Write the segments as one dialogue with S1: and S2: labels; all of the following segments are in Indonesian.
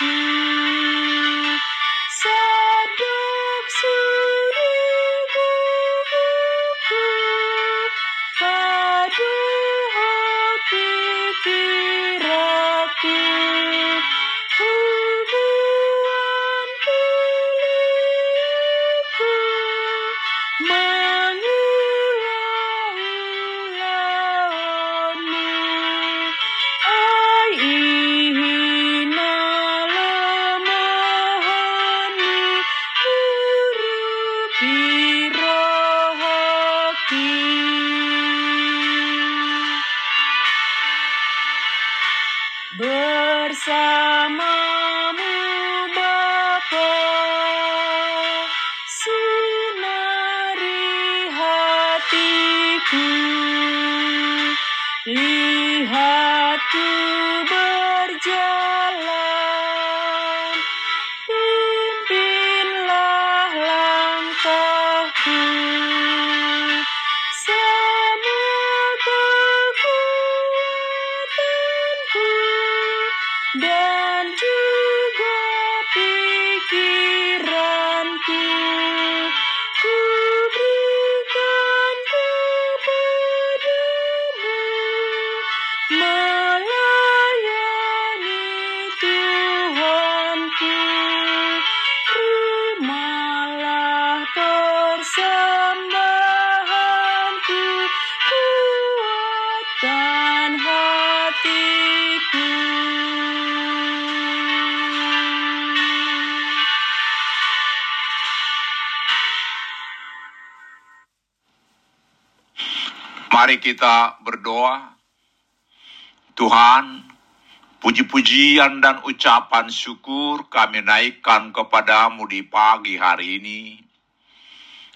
S1: Música bersamamu Bapa. Sinari hatiku. Lihat ku berjalan. Pimpinlah langkahku. Mari kita berdoa. Tuhan, puji-pujian dan ucapan syukur kami naikkan kepadamu di pagi hari ini.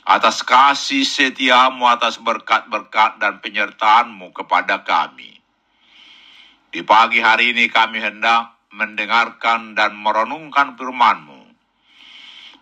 S1: Atas kasih setiamu, atas berkat-berkat dan penyertaanmu kepada kami. Di pagi hari ini kami hendak mendengarkan dan merenungkan firmanmu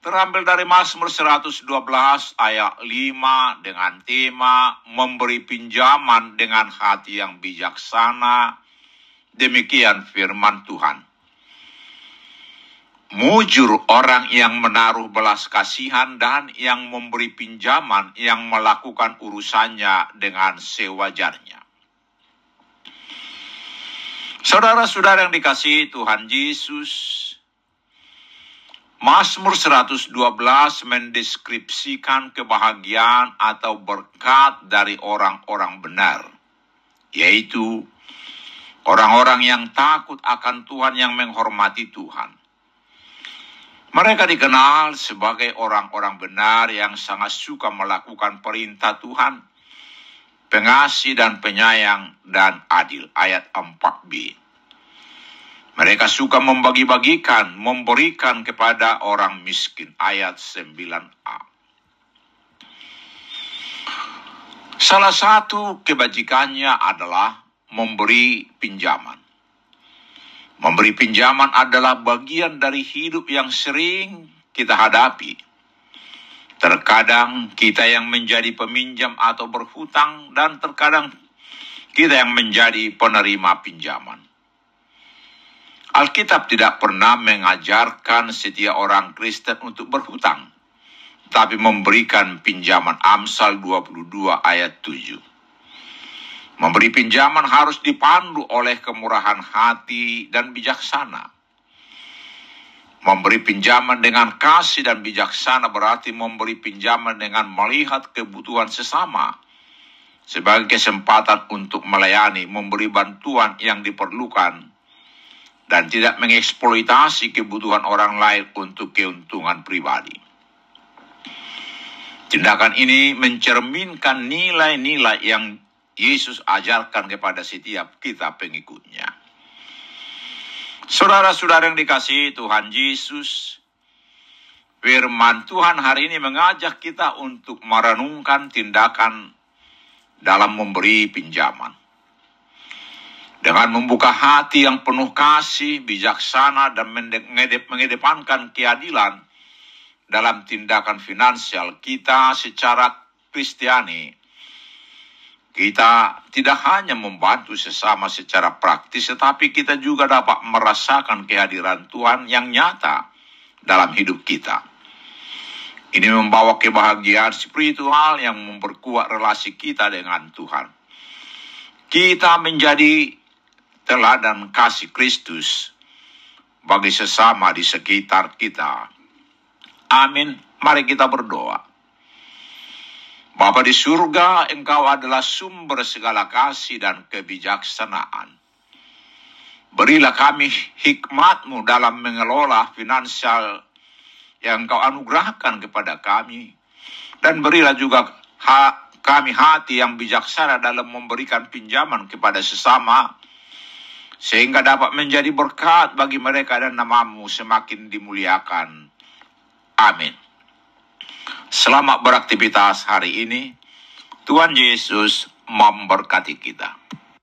S1: terambil dari Mazmur 112 ayat 5 dengan tema memberi pinjaman dengan hati yang bijaksana. Demikian firman Tuhan. Mujur orang yang menaruh belas kasihan dan yang memberi pinjaman yang melakukan urusannya dengan sewajarnya. Saudara-saudara yang dikasihi Tuhan Yesus, Mazmur 112 mendeskripsikan kebahagiaan atau berkat dari orang-orang benar, yaitu orang-orang yang takut akan Tuhan yang menghormati Tuhan. Mereka dikenal sebagai orang-orang benar yang sangat suka melakukan perintah Tuhan, pengasih dan penyayang dan adil. Ayat 4b. Mereka suka membagi-bagikan, memberikan kepada orang miskin. Ayat 9a. Salah satu kebajikannya adalah memberi pinjaman. Memberi pinjaman adalah bagian dari hidup yang sering kita hadapi. Terkadang kita yang menjadi peminjam atau berhutang dan terkadang kita yang menjadi penerima pinjaman. Alkitab tidak pernah mengajarkan setiap orang Kristen untuk berhutang, tapi memberikan pinjaman Amsal 22 ayat 7. Memberi pinjaman harus dipandu oleh kemurahan hati dan bijaksana. Memberi pinjaman dengan kasih dan bijaksana berarti memberi pinjaman dengan melihat kebutuhan sesama sebagai kesempatan untuk melayani, memberi bantuan yang diperlukan dan tidak mengeksploitasi kebutuhan orang lain untuk keuntungan pribadi. Tindakan ini mencerminkan nilai-nilai yang Yesus ajarkan kepada setiap kita pengikutnya. Saudara-saudara yang dikasihi Tuhan Yesus, firman Tuhan hari ini mengajak kita untuk merenungkan tindakan dalam memberi pinjaman dengan membuka hati yang penuh kasih, bijaksana, dan mengedepankan keadilan dalam tindakan finansial kita secara Kristiani, kita tidak hanya membantu sesama secara praktis, tetapi kita juga dapat merasakan kehadiran Tuhan yang nyata dalam hidup kita. Ini membawa kebahagiaan spiritual yang memperkuat relasi kita dengan Tuhan. Kita menjadi teladan kasih Kristus bagi sesama di sekitar kita. Amin. Mari kita berdoa. Bapa di surga, Engkau adalah sumber segala kasih dan kebijaksanaan. Berilah kami hikmatmu dalam mengelola finansial yang Engkau anugerahkan kepada kami. Dan berilah juga kami hati yang bijaksana dalam memberikan pinjaman kepada sesama sehingga dapat menjadi berkat bagi mereka dan namamu semakin dimuliakan. Amin. Selamat beraktivitas hari ini. Tuhan Yesus memberkati kita.